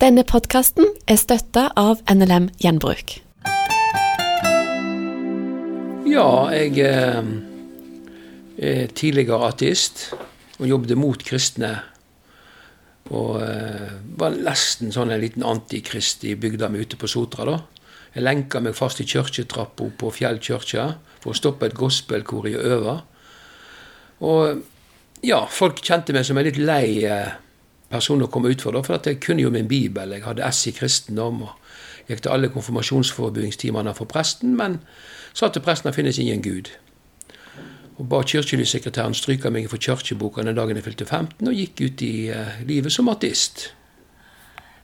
Denne podkasten er støtta av NLM Gjenbruk. Ja, jeg eh, er tidligere ateist og jobbet mot kristne. Og eh, var nesten sånn en liten antikrist i bygda mi ute på Sotra. da. Jeg lenka meg fast i kirketrappa på Fjellkirka for å stoppe et gospelkor i å øve. Og ja, folk kjente meg som en litt lei eh, kom å komme ut for, at jeg kunne jo min bibel. Jeg hadde S i kristendom og gikk til alle konfirmasjonsforebyggingstimene for presten, men sa til presten at det finnes ingen Gud. Og ba kirkelyssekretæren stryke meg for kirkeboka den dagen jeg fylte 15, og gikk ut i uh, livet som ateist.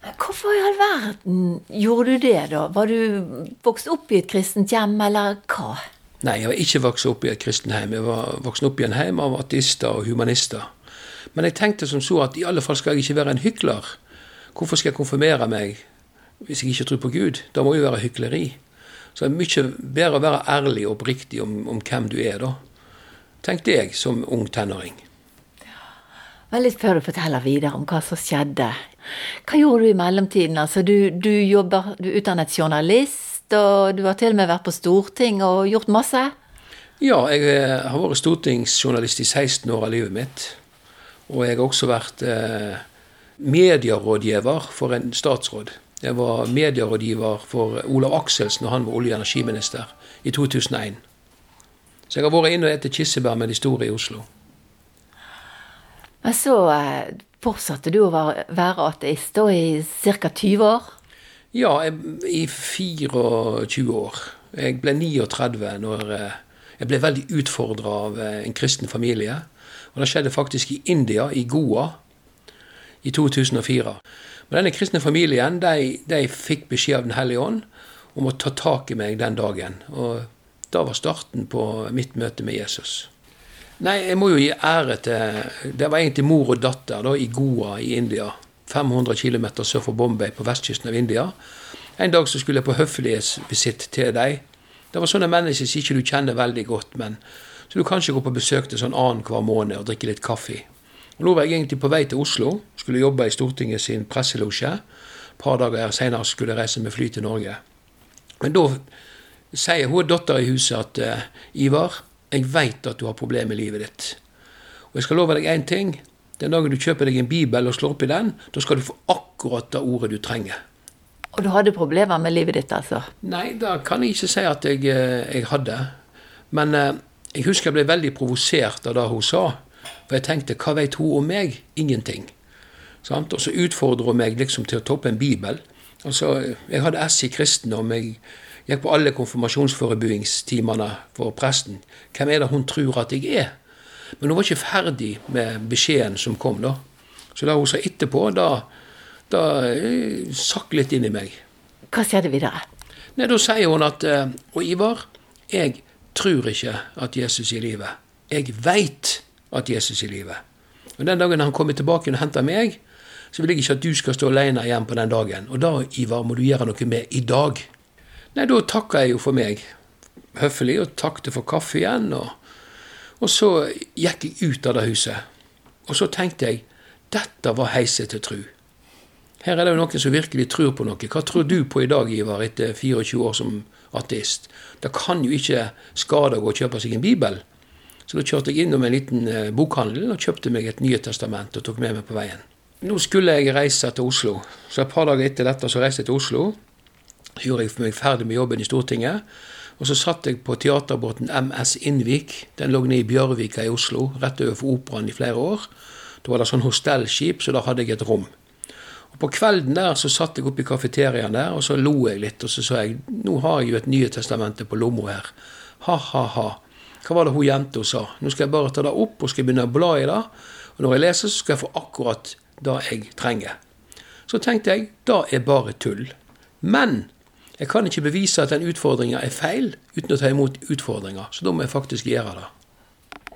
Hvorfor i all verden gjorde du det, da? Var du vokst opp i et kristent hjem, eller hva? Nei, jeg var ikke vokst opp i et kristent hjem. Jeg var vokst opp i en hjem av ateister og humanister. Men jeg tenkte som så at i alle fall skal jeg ikke være en hykler. Hvorfor skal jeg konfirmere meg hvis jeg ikke tror på Gud? Da må jo være hykleri. Så det er mye bedre å være ærlig og oppriktig om, om hvem du er, da. Tenkte jeg som ung tenåring. Men litt før du forteller videre om hva som skjedde. Hva gjorde du i mellomtiden? Altså, du, du jobber, du er utdannet journalist, og du har til og med vært på Storting og gjort masse? Ja, jeg eh, har vært stortingsjournalist i 16 år av livet mitt. Og jeg har også vært eh, medierådgiver for en statsråd. Jeg var medierådgiver for Olav Akselsen da han var olje- og energiminister i 2001. Så jeg har vært inne og spist kirsebær med de store i Oslo. Men så eh, fortsatte du å være ateist da i ca. 20 år? Ja, i 24 år. Jeg ble 39 når eh, jeg ble veldig utfordra av eh, en kristen familie. Og det skjedde faktisk i India, i Goa, i 2004. Men denne kristne familien de, de fikk beskjed av Den hellige ånd om å ta tak i meg den dagen. Og da var starten på mitt møte med Jesus. Nei, jeg må jo gi ære til Det var egentlig mor og datter da, i Goa i India. 500 km sør for Bombay på vestkysten av India. En dag så skulle jeg på høflighetsvisitt til dem. Det var sånne mennesker som ikke du kjenner veldig godt, men så du kanskje går på besøk til sånn annenhver måned og drikker litt kaffe. Og Nå var jeg egentlig på vei til Oslo, skulle jobbe i Stortinget sin presselosje. Et par dager senere skulle jeg reise med fly til Norge. Men da sier hun datter i huset at uh, Ivar, jeg veit at du har problemer med livet ditt. Og jeg skal love deg én ting. Den dagen du kjøper deg en bibel og slår opp i den, da skal du få akkurat det ordet du trenger. Og du hadde problemer med livet ditt, altså? Nei, det kan jeg ikke si at jeg, eh, jeg hadde. Men uh, jeg husker jeg ble veldig provosert av det hun sa. For jeg tenkte hva vet hun om meg? Ingenting. Sant? Og så utfordrer hun meg liksom til å toppe en bibel. Altså, Jeg hadde S i kristendom. Jeg gikk på alle konfirmasjonsforebyggingstimene for presten. Hvem er det hun tror at jeg er? Men hun var ikke ferdig med beskjeden som kom, da. Så det hun sa etterpå, da, da eh, sakk litt inn i meg. Hva skjedde videre? Nei, Da sier hun at eh, Og Ivar, jeg tror ikke at Jesus er i live. Jeg veit at Jesus er i live. Og Den dagen han kommer tilbake og henter meg, så vil jeg ikke at du skal stå alene igjen på den dagen. Og da, Ivar, må du gjøre noe med i dag. Nei, da takka jeg jo for meg høflig og takket for kaffe igjen. Og, og så gikk jeg ut av det huset. Og så tenkte jeg dette var heiset til tru. Her er det jo noen som virkelig tror på noe. Hva tror du på i dag, Ivar, etter 24 år som ateist? Det kan jo ikke skade å gå og kjøpe seg en bibel. Så da kjørte jeg innom en liten eh, bokhandel og kjøpte meg et Nye testament og tok med meg på veien. Nå skulle jeg reise til Oslo, så et par dager etter dette så reiste jeg til Oslo. Så gjorde jeg meg ferdig med jobben i Stortinget. Og så satt jeg på teaterbåten MS Innvik. Den lå nede i Bjørvika i Oslo, rett overfor Operaen i flere år. Da var det sånn hostellskip, så da hadde jeg et rom. På kvelden der så satt jeg oppe i kafeteriaen der, og så lo jeg litt. Og så sa jeg nå har jeg jo et Nye testamentet på lomma her. Ha-ha-ha. Hva var det hun jenta sa? Nå skal jeg bare ta det opp og skal begynne å bla i det. Og når jeg leser, så skal jeg få akkurat det jeg trenger. Så tenkte jeg det er bare tull. Men jeg kan ikke bevise at den utfordringa er feil uten å ta imot utfordringer. Så da må jeg faktisk gjøre det.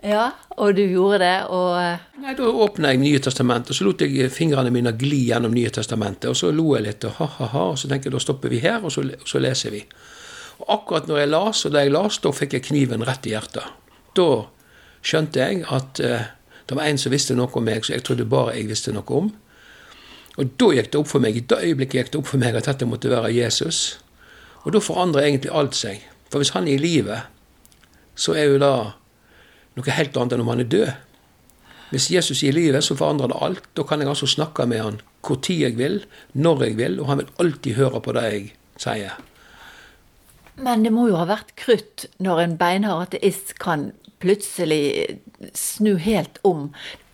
Ja, og du gjorde det, og eh, Nei, Da åpna jeg Nye testamentet, og så lot jeg fingrene mine gli gjennom Nye testamentet. Og så lo jeg litt, og ha-ha-ha, og så tenker jeg da stopper vi her, og så, og så leser vi. Og akkurat når jeg las, og da jeg las, da fikk jeg kniven rett i hjertet. Da skjønte jeg at eh, det var en som visste noe om meg, så jeg trodde bare jeg visste noe om. Og da gikk det opp for meg, i det øyeblikket gikk det opp for meg at dette måtte være Jesus. Og da forandrer egentlig alt seg. For hvis han er i live, så er jo det noe helt annet enn om han er død. Hvis Jesus er i livet, så forandrer det alt. Da kan jeg altså snakke med han hvor tid jeg vil, når jeg vil, og han vil alltid høre på det jeg sier. Men det må jo ha vært krutt når en beinhard ateist kan plutselig snu helt om.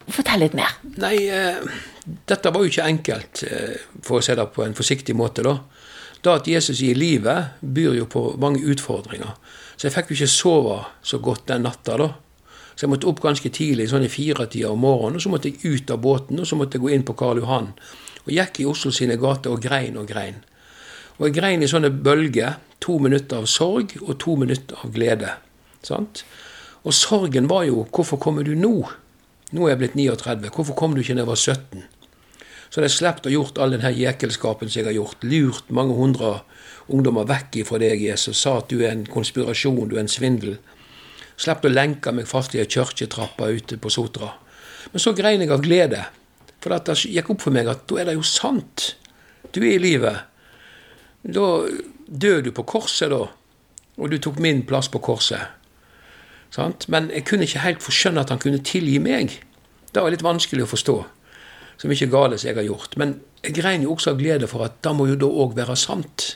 Fortell litt mer. Nei, eh, dette var jo ikke enkelt, eh, for å si det på en forsiktig måte. da. Det at Jesus er i livet, byr jo på mange utfordringer. Så jeg fikk jo ikke sove så godt den natta, da. Så jeg måtte opp ganske tidlig, sånn i firetida om morgenen, og så måtte jeg ut av båten, og så måtte jeg gå inn på Karl Johan. Og gikk i Oslo sine gater og grein og grein. Og jeg grein i sånne bølger. To minutter av sorg og to minutter av glede. Sant? Og sorgen var jo 'Hvorfor kommer du nå?' Nå er jeg blitt 39. Hvorfor kom du ikke da jeg var 17? Så hadde jeg sluppet å gjort all denne jekelskapen som jeg har gjort. Lurt mange hundre ungdommer vekk ifra deg, Jesus. Sa at du er en konspirasjon, du er en svindel. Slapp å lenke meg fast i ei kirketrappe ute på Sotra. Men så grein jeg av glede. For det gikk opp for meg at da er det jo sant. Du er i livet. Da døde du på korset, da. Og du tok min plass på korset. Sant? Men jeg kunne ikke helt forskjønne at han kunne tilgi meg. Det var litt vanskelig å forstå. Så mye gale som jeg har gjort. Men jeg grein jo også av glede for at det må jo da òg være sant.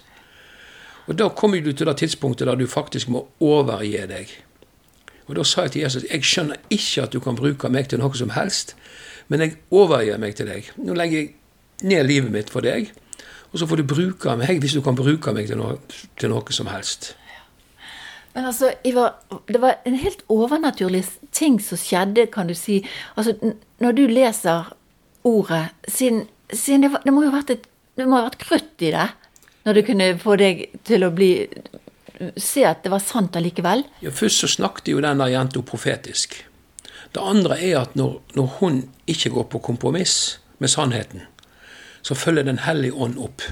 Og da kommer du til det tidspunktet der du faktisk må overgi deg. Og da sa jeg til Jesus jeg skjønner ikke at du kan bruke meg til noe som helst, men jeg overgir meg til deg. Nå legger jeg ned livet mitt for deg, og så får du bruke meg hvis du kan bruke meg til noe, til noe som helst. Men altså, Ivar, det var en helt overnaturlig ting som skjedde, kan du si. Altså, når du leser ordet, siden, siden det, var, det, må jo ha vært vært krutt i det? Når du kunne få deg til å bli se at det var sant allikevel? Ja, Først så snakket jo denne jenta profetisk. Det andre er at når, når, hun ikke går på kompromiss med sannheten, så følger Den hellige ånd opp.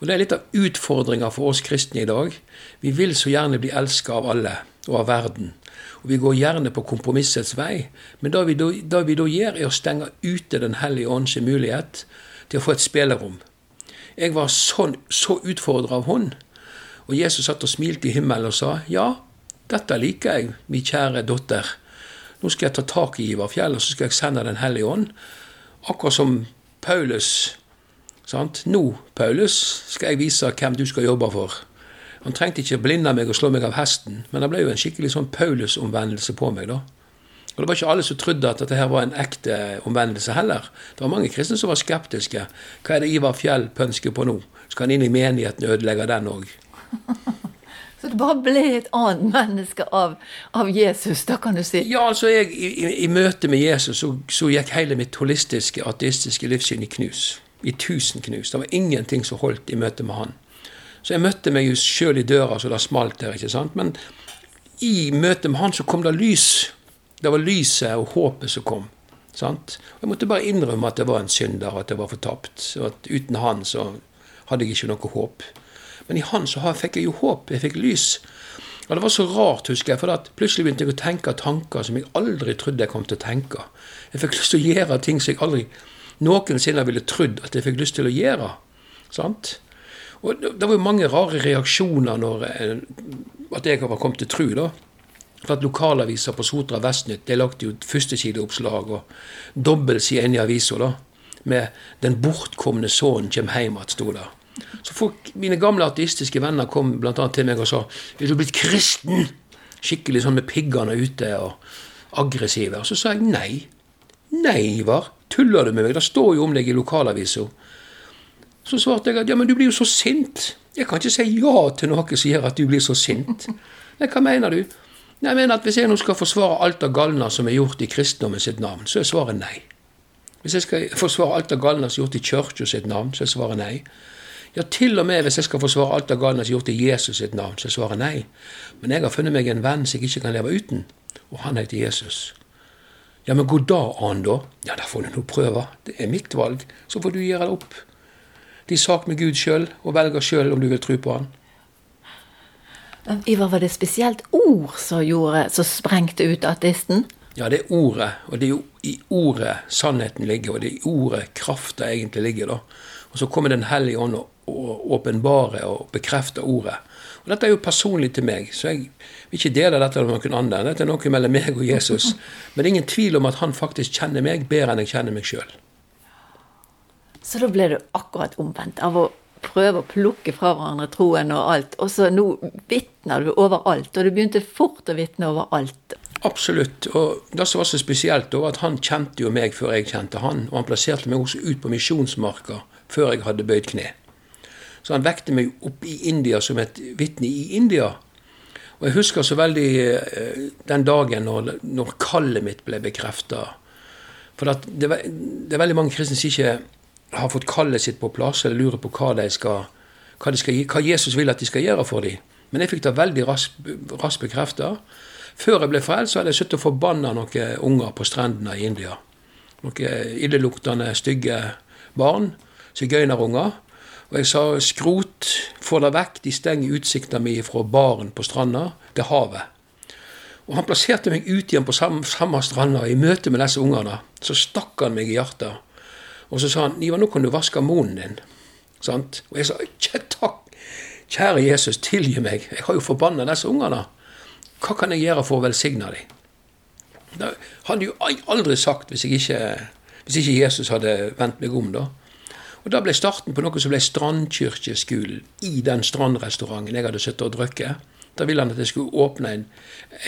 Og Det er litt av utfordringa for oss kristne i dag. Vi vil så gjerne bli elska av alle og av verden. Og Vi går gjerne på kompromissets vei, men det vi da, vi da gjør, er å stenge ute Den hellige ånds mulighet til å få et spillerom. Jeg var sånn, så utfordra av hun og Jesus satt og smilte i himmelen og sa, ja, dette liker jeg, min kjære datter. Nå skal jeg ta tak i Ivarfjell, og så skal jeg sende Den hellige ånd. Akkurat som Paulus. Sant? Nå, Paulus, skal jeg vise hvem du skal jobbe for. Han trengte ikke blinde meg og slå meg av hesten, men det ble jo en skikkelig sånn Paulus-omvendelse på meg, da. Og Det var ikke alle som trodde at dette her var en ekte omvendelse heller. Det var mange kristne som var skeptiske. Hva er det Ivar Fjell pønsker på nå? Skal han inn i menigheten og ødelegge den òg? Så det bare ble et annet menneske av, av Jesus, da kan du si? Ja, altså jeg, i, i møte med Jesus så, så, gikk hele mitt holistiske, ateistiske livssyn i knus. I tusen knus. Det var ingenting som holdt i møte med han. Så jeg møtte meg jo sjøl i døra så det smalt der, ikke sant. Men i møte med han så kom det lys. Det var lyset og håpet som kom. Sant? Og Jeg måtte bare innrømme at jeg var en synder, at jeg var fortapt. Og at uten han så hadde jeg ikke noe håp. Men i Han så fikk jeg jo håp, jeg fikk lys. Og Det var så rart, husker jeg, for at plutselig begynte jeg å tenke tanker som jeg aldri trodde jeg kom til å tenke. Jeg fikk lyst til å gjøre ting som jeg aldri noensinne ville trodd at jeg fikk lyst til å gjøre. Sant? Og Det var jo mange rare reaksjoner når eh, at jeg var kommet til tru. da. For at Lokalaviser på Sotra Vestnytt de lagde jo førstesideoppslag og dobbeltside inn i avisa med 'Den bortkomne sønnen kjem heim att', sto der. Så folk, Mine gamle ateistiske venner kom blant annet til meg og sa er du blitt kristen? Skikkelig sånn med piggene ute og aggressive. Og så sa jeg nei. Nei, Ivar. Tuller du med meg? Det står jo om deg i lokalavisa. Så svarte jeg at ja, men du blir jo så sint. Jeg kan ikke si ja til noe som gjør at du blir så sint. Nei, hva mener du? Jeg mener at Hvis jeg nå skal forsvare alt av galna som er gjort i kristendommen sitt navn, så er svaret nei. Hvis jeg skal forsvare alt av galna som er gjort i kirka sitt navn, så er svaret nei. Ja, til og med hvis jeg skal forsvare alt det galt som er gjort i Jesus sitt navn, så svarer nei. Men jeg har funnet meg en venn som jeg ikke kan leve uten, og han heter Jesus. Ja, men god dag, an da. Ja, da får du nå prøve. Det er mitt valg. Så får du gjøre det opp. De sak med Gud sjøl, og velger sjøl om du vil tro på han. Ivar, var det spesielt ord som, gjorde, som sprengte ut ateisten? Ja, det er ordet, og det er jo i ordet sannheten ligger, og det er i ordet krafta egentlig ligger. da. Og så kommer Den hellige ånd og åpenbarer og bekrefter ordet. Og Dette er jo personlig til meg, så jeg vil ikke dele dette med noen andre. Dette er noe mellom meg og Jesus. Men det er ingen tvil om at han faktisk kjenner meg bedre enn jeg kjenner meg sjøl. Så da ble du akkurat omvendt av å prøve å plukke fra hverandre troen og alt, og så nå vitner du overalt, og du begynte fort å vitne overalt. Absolutt. Og det som var så spesielt, var at han kjente jo meg før jeg kjente han. Og han plasserte meg også ut på misjonsmarka før jeg hadde bøyd kne. Så han vekte meg opp i India som et vitne i India. Og jeg husker så veldig eh, den dagen når, når kallet mitt ble bekrefta. For det, det, er veldig mange kristne som ikke har fått kallet sitt på plass, eller lurer på hva, skal, hva, skal, hva Jesus vil at de skal gjøre for dem. Men jeg fikk det veldig raskt ras bekrefta. Før jeg ble frelst, hadde jeg sittet og forbanna noen unger på strendene i India. Noen illeluktende, stygge barn. Sigøynerunger. Og jeg sa skrot, få det vekk, de stenger utsikta mi fra baren på stranda til havet. Og han plasserte meg ut igjen på samme, samme stranda i møte med disse ungene. Så stakk han meg i hjertet. Og så sa han Ivar, nå kan du vaske munnen din. Sant? Og jeg sa takk, kjære Jesus, tilgi meg. Jeg har jo forbanna disse ungene. Hva kan jeg gjøre for å velsigne dem? Det hadde jo aldri sagt hvis, ikke, hvis ikke Jesus hadde vendt meg om, da. Og Det ble starten på noe som ble Strandkirkeskolen i den strandrestauranten jeg hadde sittet og drukket. Da ville han at jeg skulle åpne en,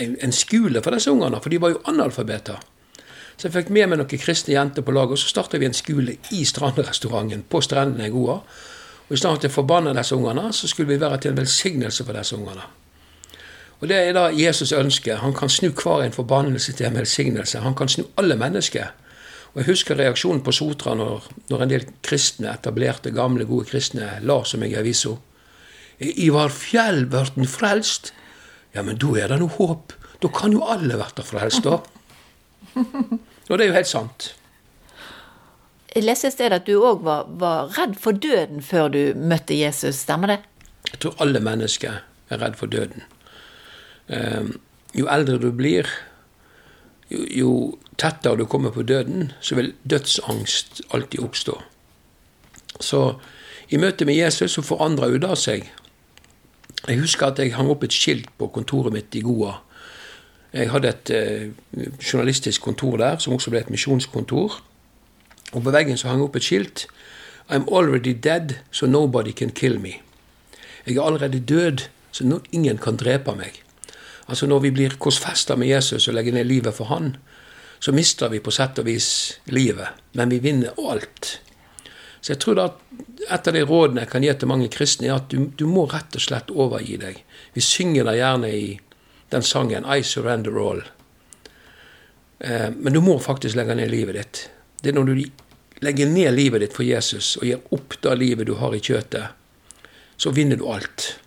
en, en skole for disse ungene, for de var jo analfabeter. Så jeg fikk med meg noen kristne jenter på laget, og så starta vi en skole i strandrestauranten på strendene i Goa. Og i stedet for å forbanne disse ungene, så skulle vi være til en velsignelse for disse ungene. Og Det er da Jesus ønsker. Han kan snu hver en forbannelse til en velsignelse. Han kan snu alle mennesker. Og Jeg husker reaksjonen på Sotra når, når en del kristne, etablerte, gamle, gode kristne la som meg i avisa. Ivar Fjell blir frelst? Ja, men da er det noe håp. Da kan jo alle bli frelst, da. Og det er jo helt sant. Jeg leste et sted at du òg var, var, redd for døden før du møtte Jesus, stemmer det? Jeg tror alle mennesker er redd for døden. Um, jo eldre du blir, jo, jo tettere du kommer på døden, så vil dødsangst alltid oppstå. Så i møte med Jesus så forandra det seg. Jeg husker at jeg hang opp et skilt på kontoret mitt i Goa. Jeg hadde et eh, journalistisk kontor der, som også ble et misjonskontor. Og på veggen så hang opp et skilt. I'm already dead, so nobody can kill me. Jeg er allerede død, så no ingen kan drepe meg. Altså Når vi blir korsfesta med Jesus og legger ned livet for Han, så mister vi på sett og vis livet, men vi vinner alt. Så jeg tror da at et av de rådene jeg kan gi til mange kristne, er at du, du må rett og slett overgi deg. Vi synger det gjerne i den sangen 'I surrender all'. Eh, men du må faktisk legge ned livet ditt. Det er når du legger ned livet ditt for Jesus og gir opp det livet du har i kjøtet, så vinner du alt.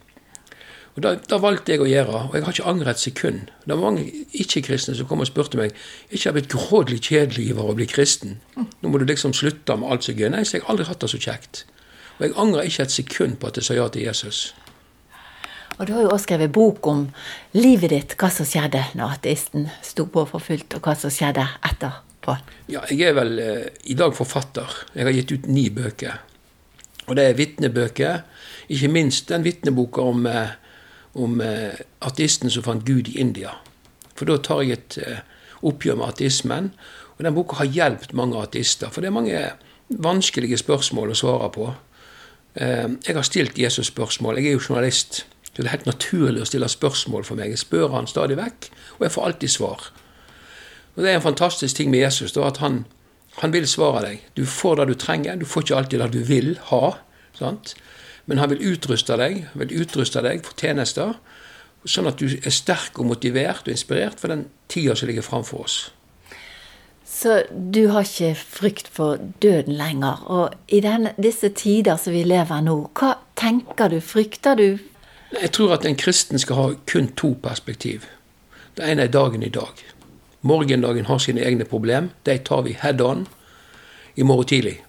Og da, valgte jeg å gjøre, og jeg har ikke angret et sekund. Det var mange ikke-kristne som kom og spurte meg ikke har blitt grådelig kjedelig over å bli kristen. Nå må du liksom slutte med alt som er gøy. Nei, så jeg har aldri hatt det så kjekt. Og jeg angrer ikke et sekund på at jeg sa ja til Jesus. Og du har jo også skrevet bok om livet ditt, hva som skjedde når ateisten sto på for fullt, og hva som skjedde etterpå. Ja, jeg er vel eh, i dag forfatter. Jeg har gitt ut ni bøker. Og det er vitnebøker. Ikke minst den vitneboka om eh, om eh, ateisten som fant Gud i India. For da tar jeg et eh, oppgjør med ateismen. Og den boka har hjulpet mange ateister. For det er mange vanskelige spørsmål å svare på. Eh, jeg har stilt Jesus spørsmål. Jeg er jo journalist. Så det er helt naturlig å stille spørsmål for meg. Jeg spør han stadig vekk, og jeg får alltid svar. Og Det er en fantastisk ting med Jesus, da, at han, han vil svare deg. Du får det du trenger. Du får ikke alltid det du vil ha. sant? Men han vil utruste deg, vil utruste deg for tjenester, sånn at du er sterk og motivert og inspirert for den tida som ligger framfor oss. Så du har ikke frykt for døden lenger. Og i denne, disse tider som vi lever nå, hva tenker du? Frykter du? Jeg tror at en kristen skal ha kun to perspektiv. Det ene er dagen i dag. Morgendagen har sine egne problem. De tar vi head on i morgen tidlig.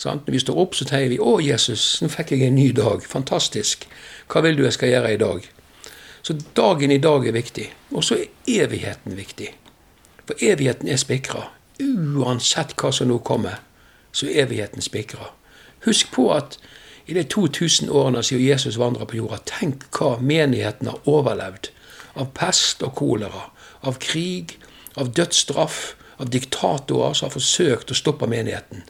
Sant? Når vi står opp, så sier vi 'Å, Jesus, nå fikk jeg en ny dag. Fantastisk. Hva vil du jeg skal gjøre i dag?' Så dagen i dag er viktig. Og så er evigheten viktig. For evigheten er spikra. Uansett hva som nå kommer, så er evigheten spikra. Husk på at i de 2000 årene siden Jesus vandra på jorda, tenk hva menigheten har overlevd. Av pest og kolera, av krig, av dødsstraff, av diktatorer som har forsøkt å stoppe menigheten.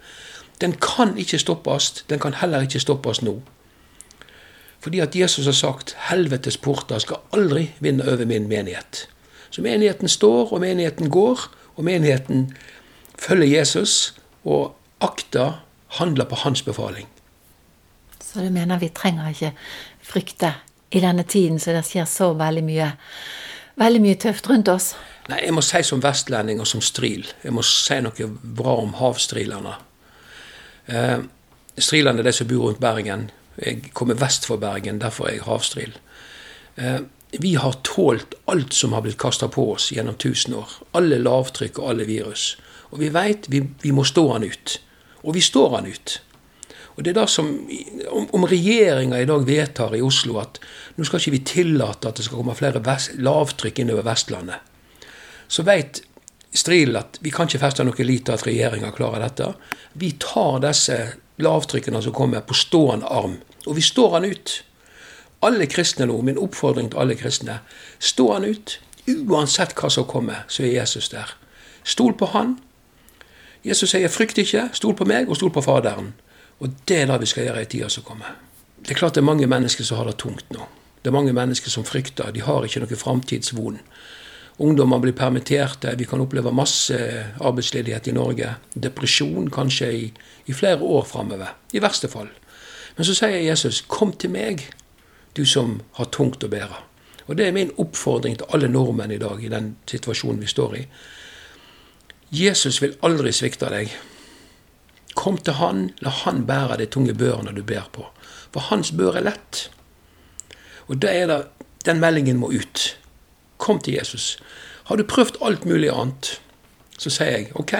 Den kan ikke stoppes, den kan heller ikke stoppes nå. Fordi at Jesus har sagt 'helvetes porter skal aldri vinne over min menighet'. Så menigheten står, og menigheten går, og menigheten følger Jesus og akter handler på hans befaling. Så du mener vi trenger ikke frykte i denne tiden så det skjer så veldig mye, veldig mye tøft rundt oss? Nei, jeg må si som vestlending og som stril. Jeg må si noe bra om havstrilene. Eh, Striland er de som bor rundt Bergen. Jeg kommer vest for Bergen, derfor er jeg havstril. Eh, vi har tålt alt som har blitt kasta på oss gjennom tusen år. Alle lavtrykk og alle virus. Og vi veit vi, vi, må stå han ut. Og vi står han ut. Og det er da som, Om, om regjeringa i dag vedtar i Oslo at nå skal ikke vi tillate at det skal komme flere vest, lavtrykk innover Vestlandet, så veit Stril at vi kan ikke feste noe lit til at regjeringa klarer dette. Vi tar disse lavtrykkene som kommer, på stående arm. Og vi står han ut. Alle kristne nå, min oppfordring til alle kristne, stå han ut. Uansett hva som kommer, så er Jesus der. Stol på han. Jesus sier 'frykt ikke', stol på meg og stol på Faderen. Og det er det vi skal gjøre i tida som kommer. Det er klart det er mange mennesker som har det tungt nå. Det er mange mennesker som frykter. De har ikke noe framtidsvon. Ungdommer blir permitterte. Vi kan oppleve masse arbeidsledighet i Norge. Depresjon kanskje i, i flere år framover. I verste fall. Men så sier Jesus, 'Kom til meg, du som har tungt å bære'. Og Det er min oppfordring til alle nordmenn i dag i den situasjonen vi står i. Jesus vil aldri svikte deg. Kom til Han, la Han bære de tunge børene du bærer på. For hans bør er lett. Og det er det, den meldingen må ut. Kom til Jesus. Har du prøvd alt mulig annet, så sier jeg OK,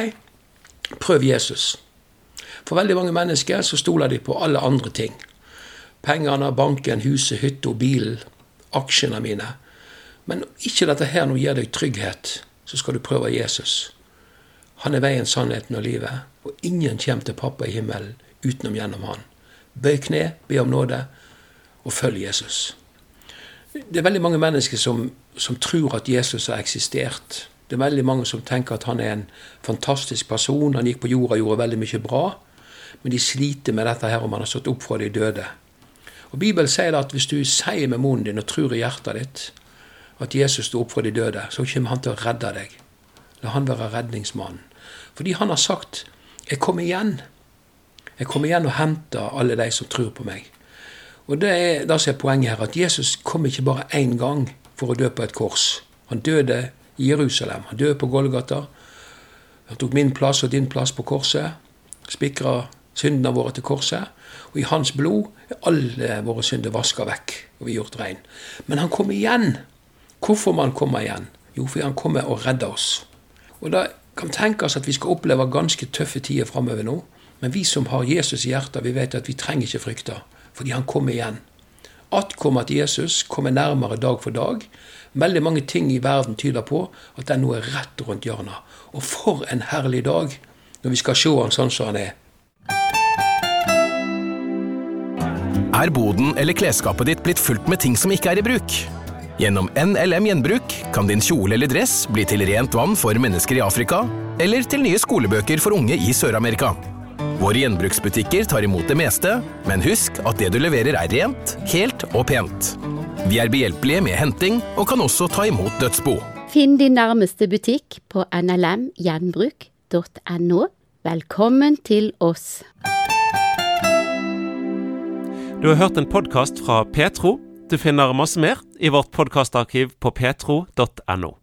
prøv Jesus. For veldig mange mennesker så stoler de på alle andre ting. Pengene, banken, huset, hytta, bilen, aksjene mine. Men ikke dette her nå gir deg trygghet, så skal du prøve Jesus. Han er veien, sannheten og livet, og ingen kommer til pappa i himmelen utenom gjennom han. Bøy kne, be om nåde, og følg Jesus. Det er veldig mange mennesker som, som, tror at Jesus har eksistert. Det er veldig mange som tenker at han er en fantastisk person. Han gikk på jorda og gjorde veldig mye bra. Men de sliter med dette her om han har stått opp fra de døde. Og Bibelen sier at hvis du sier med munnen din og tror i hjertet ditt at Jesus sto opp fra de døde, så kommer han til å redde deg. La han være redningsmannen. Fordi han har sagt 'Jeg kommer igjen'. Jeg kommer igjen og henter alle de som tror på meg. Og Det er det er poenget her, at Jesus kom ikke bare én gang for å dø på et kors. Han døde i Jerusalem. Han døde på Golgata. Han tok min plass og din plass på korset. Spikra syndene våre til korset. Og i hans blod er alle våre synder vaska vekk, og vi er gjort rein. Men han kom igjen. Hvorfor må han komme igjen? Jo, fordi han kommer og redder oss. Og da kan tenkes at vi skal oppleve ganske tøffe tider framover nå. Men vi som har Jesus i hjertet, vi vet at vi trenger ikke frykte, fordi han kommer igjen. Attkommer at Jesus kommer nærmere dag for dag. Veldig mange ting i verden tyder på at den nå er rett rundt hjørnet. Og for en herlig dag når vi skal se han sånn som han er. Er boden eller klesskapet ditt blitt fullt med ting som ikke er i bruk? Gjennom NLM Gjenbruk kan din kjole eller dress bli til rent vann for mennesker i Afrika, eller til nye skolebøker for unge i Sør-Amerika. Våre gjenbruksbutikker tar imot det meste, men husk at det du leverer er rent, helt og pent. Vi er behjelpelige med henting, og kan også ta imot dødsbo. Finn din nærmeste butikk på nlmgjenbruk.no. Velkommen til oss. Du har hørt en podkast fra Petro. Du finner masse mer i vårt podkastarkiv på petro.no.